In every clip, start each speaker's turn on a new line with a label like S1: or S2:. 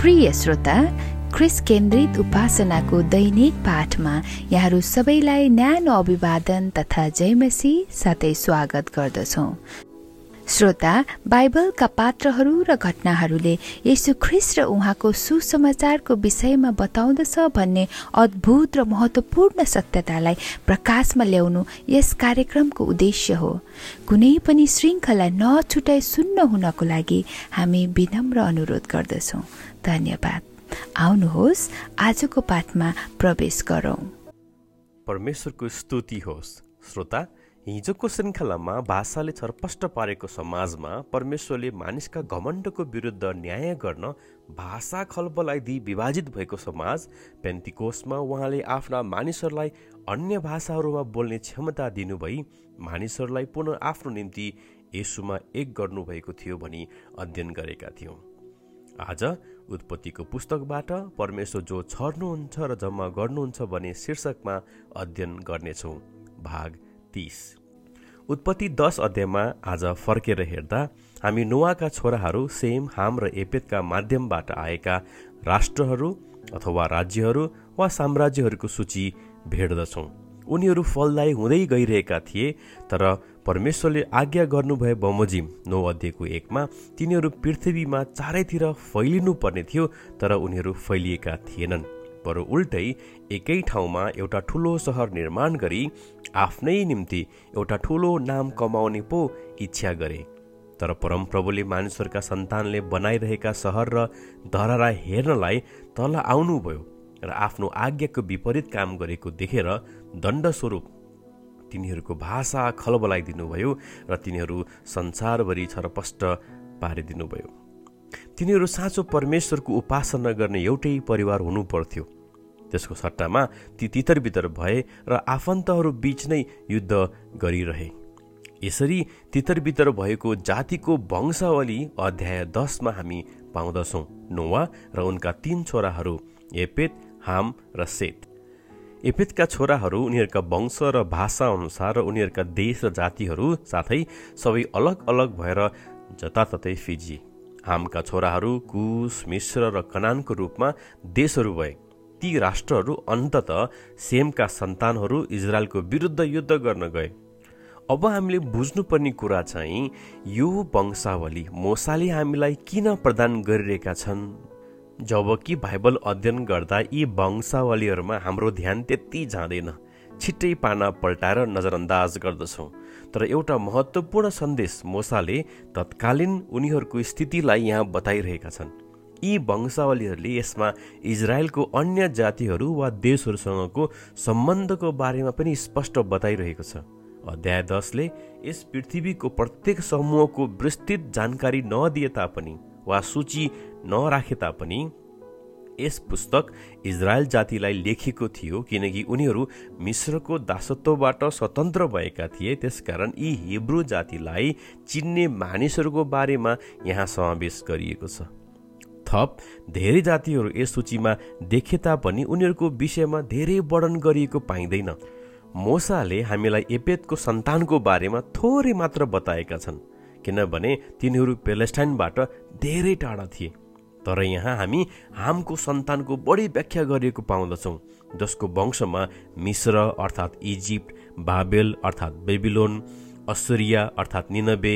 S1: प्रिय श्रोता क्रिस केन्द्रित उपासनाको दैनिक पाठमा यहाँहरू सबैलाई न्यानो अभिवादन तथा जयमसी साथै स्वागत गर्दछौँ। श्रोता बाइबलका पात्रहरू र घटनाहरूले यसु ख्रिस र उहाँको सुसमाचारको विषयमा बताउँदछ भन्ने अद्भुत र महत्त्वपूर्ण सत्यतालाई प्रकाशमा ल्याउनु यस कार्यक्रमको उद्देश्य हो। कुनै पनि श्रृङ्खला नछुटाइ सुन्न हुनको लागि हामी विनम्र अनुरोध गर्दछौँ। धन्यवाद। आउनुहोस् आजको पाठमा प्रवेश गरौँ।
S2: परमेश्वरको स्तुति होस्। श्रोता हिजोको श्रृङ्खलामा भाषाले छरपष्ट पारेको समाजमा परमेश्वरले मानिसका घमण्डको विरुद्ध न्याय गर्न भाषा खलबलाइदिई विभाजित भएको समाज पेन्टिकोसमा उहाँले आफ्ना मानिसहरूलाई अन्य भाषाहरूमा बोल्ने क्षमता दिनुभई मानिसहरूलाई पुनः आफ्नो निम्ति यसुमा एक गर्नुभएको थियो भनी अध्ययन गरेका थियौँ। आज उत्पत्तिको पुस्तकबाट परमेश्वर जो छर्नुहुन्छ र जम्मा गर्नुहुन्छ भन्ने शीर्षकमा अध्ययन गर्नेछौँ। भाग तिस। उत्पत्ति दस अध्यायमा आज फर्केर हेर्दा हामी नुवाका छोराहरू सेम हाम र एपेतका माध्यमबाट आएका राष्ट्रहरू अथवा राज्यहरू वा साम्राज्यहरूको सूची भेट्दछौँ। उनीहरू फलदायी हुँदै गइरहेका थिए तर परमेश्वरले आज्ञा गर्नुभए बमोजिम नौ अध्ययको एकमा तिनीहरू पृथ्वीमा चारैतिर फैलिनु पर्ने थियो तर उनीहरू फैलिएका थिएनन्। बरु उल्टै एकै ठाउँमा एउटा ठुलो सहर निर्माण गरी आफ्नै निम्ति एउटा ठुलो नाम कमाउने पो इच्छा गरे। तर परमप्रभुले मानिसहरूका सन्तानले बनाइरहेका सहर र धरारा हेर्नलाई तल आउनुभयो र आफ्नो आज्ञाको विपरीत काम गरेको देखेर दण्डस्वरूप तिनीहरूको भाषा खलबलाइदिनुभयो र तिनीहरू संसारभरि छरपष्ट पारिदिनुभयो तिनीहरू साँचो परमेश्वरको उपासना गर्ने एउटै परिवार हुनु पर्थ्यो। त्यसको सट्टामा ती तितर बितर भए र आफन्तहरू बीच नै युद्ध गरिरहे। यसरी तितर बितर भएको जातिको वंशावली अध्याय दसमा हामी पाउँदछौँ। नोवा र उनका तीन छोराहरू एपेत हाम र सेत। एपेतका छोराहरू उनीहरूका वंश र भाषा अनुसार र उनीहरूका देश र जातिहरू साथै सबै अलग अलग भएर जताततै फिजी। हामका छोराहरू कुश मिश्र र कनानको रूपमा देशहरू भए। ती राष्ट्रहरू अन्तत सेमका सन्तानहरू इजरायलको विरुद्ध युद्ध गर्न गए। अब हामीले बुझ्नुपर्ने कुरा चाहिँ यो वंशावली मोसाले हामीलाई किन प्रदान गरिरहेका छन्? जबकि बाइबल अध्ययन गर्दा यी वंशावलीहरूमा हाम्रो ध्यान त्यति जाँदैन। छिट्टै पाना पल्टाएर नजरअन्दाज गर्दछौँ। तर एउटा महत्त्वपूर्ण सन्देश मोसाले तत्कालीन उनीहरूको स्थितिलाई यहाँ बताइरहेका छन्। यी वंशावलीहरूले यसमा इजरायलको अन्य जातिहरू वा देशहरूसँगको सम्बन्धको बारेमा पनि स्पष्ट बताइरहेको छ। अध्याय दसले यस पृथ्वीको प्रत्येक समूहको विस्तृत जानकारी नदिए तापनि वा सूची नराखे तापनि यस पुस्तक इजरायल जातिलाई लेखिएको थियो किनकि उनीहरू मिश्रको दासत्वबाट स्वतन्त्र भएका थिए। त्यसकारण यी हिब्रू जातिलाई चिन्ने मानिसहरूको बारेमा यहाँ समावेश गरिएको छ। थप धेरै जातिहरू यस सूचीमा देखे तापनि उनीहरूको विषयमा धेरै वर्णन गरिएको पाइँदैन। मोसाले हामीलाई एपेतको सन्तानको बारेमा थोरै मात्र बताएका छन्। किनभने तिनीहरू पेलेस्टाइनबाट धेरै टाढा थिए। तर यहाँ हामी हामको सन्तानको बढी व्याख्या गरिएको पाउँदछौँ जसको वंशमा मिश्र अर्थात् इजिप्ट बाबेल अर्थात् बेबिलोन अस्सुरिया अर्थात् निनबे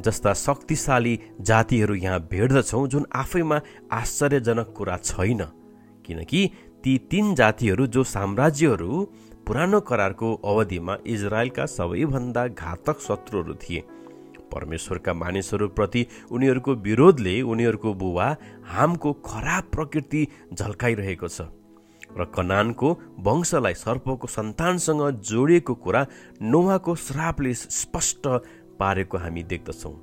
S2: जस्ता शक्तिशाली जातिहरू यहाँ भेट्दछौँ जुन आफैमा आश्चर्यजनक कुरा छैन। किनकि ती तीन जातिहरू जो साम्राज्यहरू पुरानो करारको अवधिमा इजरायलका सबैभन्दा घातक शत्रुहरू थिए। परमेश्वरका मानिसहरूप्रति उनीहरूको विरोधले उनीहरूको बुवा हामको खराब प्रकृति झल्काइरहेको छ र कनानको वंशलाई सर्पको सन्तानसँग जोडिएको कुरा नोहाको श्रापले स्पष्ट पारेको हामी देख्दछौँ।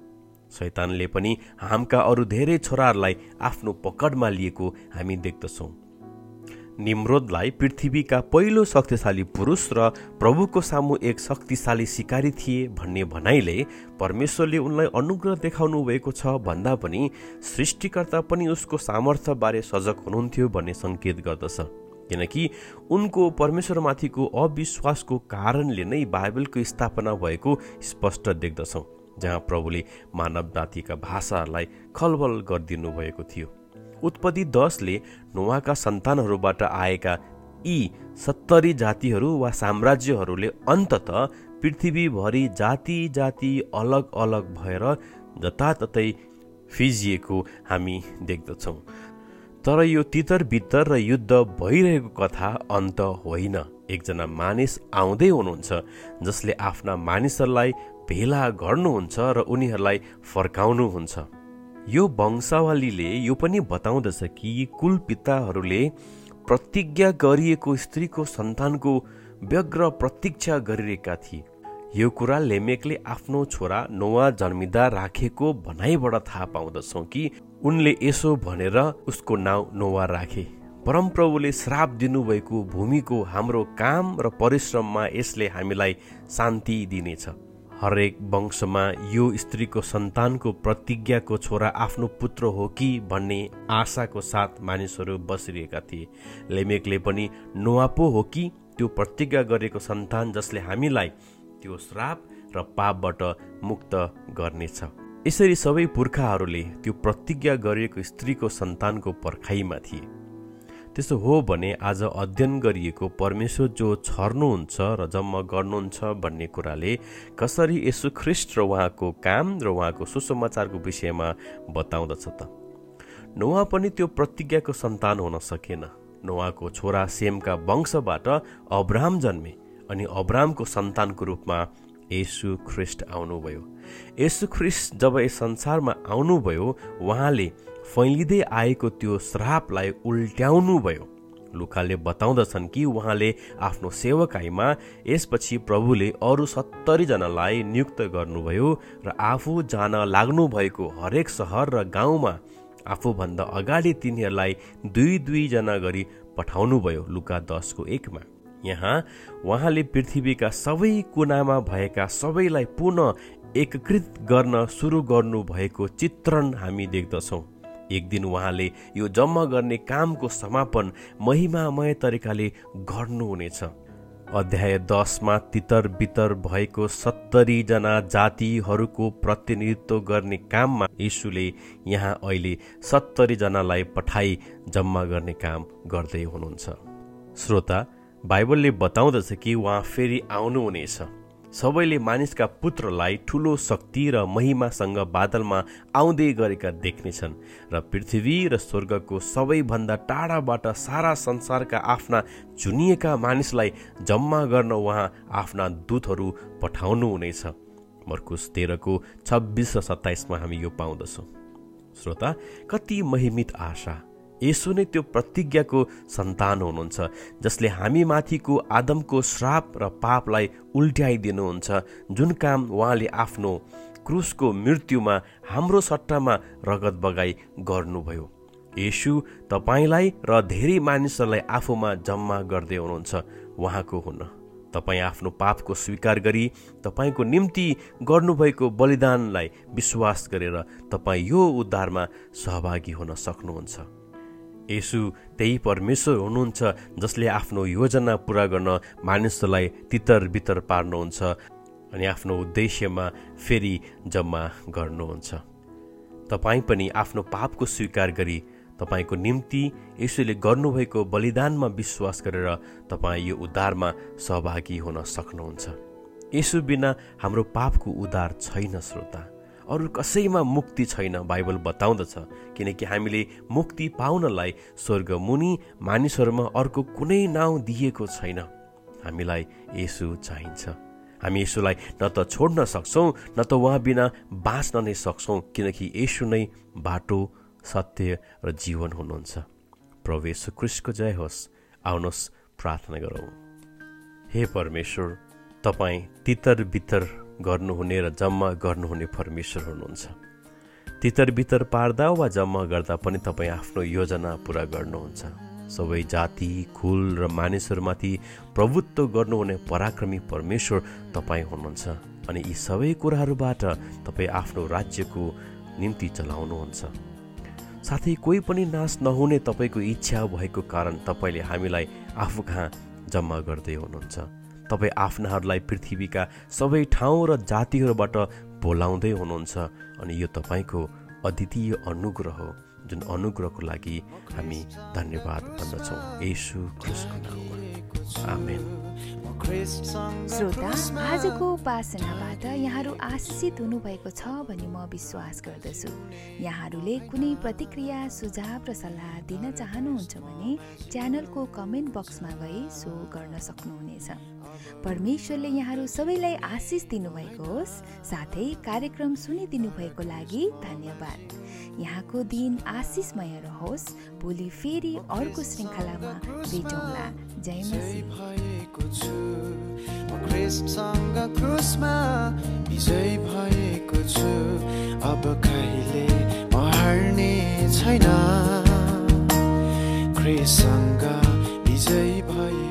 S2: शैतानले पनि हामका अरू धेरै छोराहरूलाई आफ्नो पकडमा लिएको हामी देख्दछौँ। निम्रोदलाई पृथ्वीका पहिलो शक्तिशाली पुरुष र प्रभुको सामु एक शक्तिशाली सिकारी थिए भन्ने भनाइले परमेश्वरले उनलाई अनुग्रह देखाउनु भएको छ भन्दा पनि सृष्टिकर्ता पनि उसको सामर्थ्यबारे सजग हुनुहुन्थ्यो भन्ने सङ्केत गर्दछ। किनकि उनको परमेश्वरमाथिको अविश्वासको कारणले नै बाइबलको स्थापना भएको स्पष्ट देख्दछौँ जहाँ प्रभुले मानव जातिका भाषाहरूलाई खलबल गरिदिनु भएको थियो। उत्पत्ति दसले नोवाका सन्तानहरूबाट आएका यी सत्तरी जातिहरू वा साम्राज्यहरूले अन्तत पृथ्वीभरि जाति जाति अलग अलग भएर जताततै फिजिएको हामी देख्दछौँ। तर यो तितर बित्तर र युद्ध भइरहेको कथा अन्त होइन। एकजना मानिस आउँदै हुनुहुन्छ जसले आफ्ना मानिसहरूलाई भेला गर्नुहुन्छ र उनीहरूलाई फर्काउनुहुन्छ। यो वंशावलीले यो पनि बताउँदछ कि कुल पिताहरूले प्रतिज्ञा गरिएको स्त्रीको सन्तानको व्यग्र प्रतीक्षा गरिरहेका थिए। यो कुरा लेमेकले आफ्नो छोरा नोवा जन्मिँदा राखेको भनाइबाट थाहा पाउँदछौँ कि उनले यसो भनेर उसको नाउँ नोवा राखे। परमप्रभुले श्राप दिनुभएको भूमिको हाम्रो काम र परिश्रममा यसले हामीलाई शान्ति दिनेछ। हरेक वंशमा यो स्त्रीको सन्तानको प्रतिज्ञाको छोरा आफ्नो पुत्र हो कि भन्ने आशाको साथ मानिसहरू बसिरहेका थिए। लेमेकले पनि नोवापो हो कि त्यो प्रतिज्ञा गरेको सन्तान जसले हामीलाई त्यो श्राप र पापबाट मुक्त गर्नेछ। यसरी सबै पुर्खाहरूले त्यो प्रतिज्ञा गरिएको स्त्रीको सन्तानको पर्खाइमा थिए। त्यसो हो भने आज अध्ययन गरिएको परमेश्वर जो छर्नुहुन्छ र जम्मा गर्नुहुन्छ भन्ने कुराले कसरी यसो ख्रिस्ट र उहाँको काम र उहाँको सुसमाचारको विषयमा बताउँदछ त। नोवा पनि त्यो प्रतिज्ञाको सन्तान हुन सकेन। नोवाको छोरा सेमका वंशबाट अब्राम जन्मे अनि अब्रामको सन्तानको रूपमा यसु ख्रिस्ट आउनुभयो। यसु ख्रिस्ट जब यस संसारमा आउनुभयो उहाँले फैलिँदै आएको त्यो श्रापलाई उल्ट्याउनु भयो लुकाले बताउँदछन् कि उहाँले आफ्नो सेवकाईमा यसपछि प्रभुले अरू सत्तरीजनालाई नियुक्त गर्नुभयो र आफू जान लाग्नु भएको हरेक सहर र गाउँमा आफूभन्दा अगाडि तिनीहरूलाई दुई दुईजना गरी पठाउनुभयो लुका दसको एकमा। यहाँ उहाँले पृथ्वीका सबै कुनामा भएका सबैलाई पुनः एकीकृत गर्न सुरु गर्नु भएको चित्रण हामी देख्दछौँ। एक दिन उहाँले यो जम्मा गर्ने कामको समापन महिमामय तरिकाले गर्नुहुनेछ। अध्याय दसमा तितर बितर भएको सत्तरीजना जातिहरूको प्रतिनिधित्व गर्ने काममा यीशुले यहाँ अहिले सत्तरीजनालाई पठाई जम्मा गर्ने काम गर्दै हुनुहुन्छ। श्रोता बाइबलले बताउँदछ कि उहाँ फेरि आउनुहुनेछ। सबैले मानिसका पुत्रलाई ठुलो शक्ति र महिमासँग बादलमा आउँदै गरेका देख्नेछन् र पृथ्वी र स्वर्गको सबैभन्दा टाढाबाट सारा संसारका आफ्ना चुनिएका मानिसलाई जम्मा गर्न उहाँ आफ्ना दूतहरू पठाउनुहुनेछ मर्कुस तेह्रको छब्बिस र सत्ताइसमा हामी यो पाउँदछौँ। श्रोता कति महिमित आशा। यसो नै त्यो प्रतिज्ञाको सन्तान हुनुहुन्छ जसले हामी माथिको आदमको श्राप र पापलाई उल्ट्याइदिनुहुन्छ जुन काम उहाँले आफ्नो क्रुसको मृत्युमा हाम्रो सट्टामा रगत बगाई गर्नुभयो। यसु तपाईँलाई र धेरै मानिसहरूलाई आफूमा जम्मा गर्दै हुनुहुन्छ उहाँको हुन। तपाईँ आफ्नो पापको स्वीकार गरी तपाईँको निम्ति गर्नुभएको बलिदानलाई विश्वास गरेर तपाईँ यो उद्धारमा सहभागी हुन सक्नुहुन्छ। यसु त्यही परमेश्वर हुनुहुन्छ जसले आफ्नो योजना पुरा गर्न मानिसहरूलाई तितर बितर पार्नुहुन्छ अनि आफ्नो उद्देश्यमा फेरि जम्मा गर्नुहुन्छ। तपाईँ पनि आफ्नो पापको स्वीकार गरी तपाईँको निम्ति यसुले गर्नुभएको बलिदानमा विश्वास गरेर तपाईँ यो उद्धारमा सहभागी हुन सक्नुहुन्छ। यसु बिना हाम्रो पापको उद्धार छैन श्रोता। अरू कसैमा मुक्ति छैन बाइबल बताउँदछ। किनकि हामीले मुक्ति पाउनलाई स्वर्ग मुनि मानिसहरूमा अर्को कुनै नाउँ दिएको छैन। हामीलाई यसु चाहिन्छ। हामी यसुलाई न त छोड्न सक्छौँ न त उहाँ बिना बाँच्न नै सक्छौँ किनकि यसु नै बाटो सत्य र जीवन हुनुहुन्छ। प्रवेश कृष्णको जय होस्। आउनुहोस् प्रार्थना गरौँ। हे परमेश्वर तपाईँ तितर बितर गर्नुहुने र जम्मा गर्नुहुने परमेश्वर हुनुहुन्छ। तितर बितर पार्दा वा जम्मा गर्दा पनि तपाईँ आफ्नो योजना पुरा गर्नुहुन्छ। सबै जाति कुल र मानिसहरूमाथि प्रभुत्व गर्नुहुने पराक्रमी परमेश्वर तपाईँ हुनुहुन्छ अनि यी सबै कुराहरूबाट तपाईँ आफ्नो राज्यको निम्ति चलाउनुहुन्छ। साथै कोही पनि नाश नहुने तपाईँको इच्छा भएको कारण तपाईँले हामीलाई आफू कहाँ जम्मा गर्दै हुनुहुन्छ। तपाईँ आफ्नाहरूलाई पृथ्वीका सबै ठाउँ र जातिहरूबाट बोलाउँदै हुनुहुन्छ अनि यो तपाईँको अद्वितीय अनुग्रह हो जुन अनुग्रहको लागि हामी धन्यवाद भन्दछौँ। यसु क्रिस्टको नाउँमा
S1: श्रोता आजको उपासनाबाट यहाँहरू आशिषित हुनुभएको छ भनी म विश्वास गर्दछु। यहाँहरूले कुनै प्रतिक्रिया सुझाव र सल्लाह दिन चाहनुहुन्छ भने च्यानलको कमेन्ट बक्समा गई सो गर्न सक्नुहुनेछ। परमेश्वरले यहाँहरू सबैलाई आशिष दिनुभएको होस् साथै कार्यक्रम सुनिदिनु भएको लागि धन्यवाद। यहाँको दिन आशिषमय रहोस् भोलि फेरि अर्को श्रृङ्खलामा भेटौँला। जय
S3: विजय भएको छु। अब कहिले म हार्ने छैन। ख्रिससँग विजय भए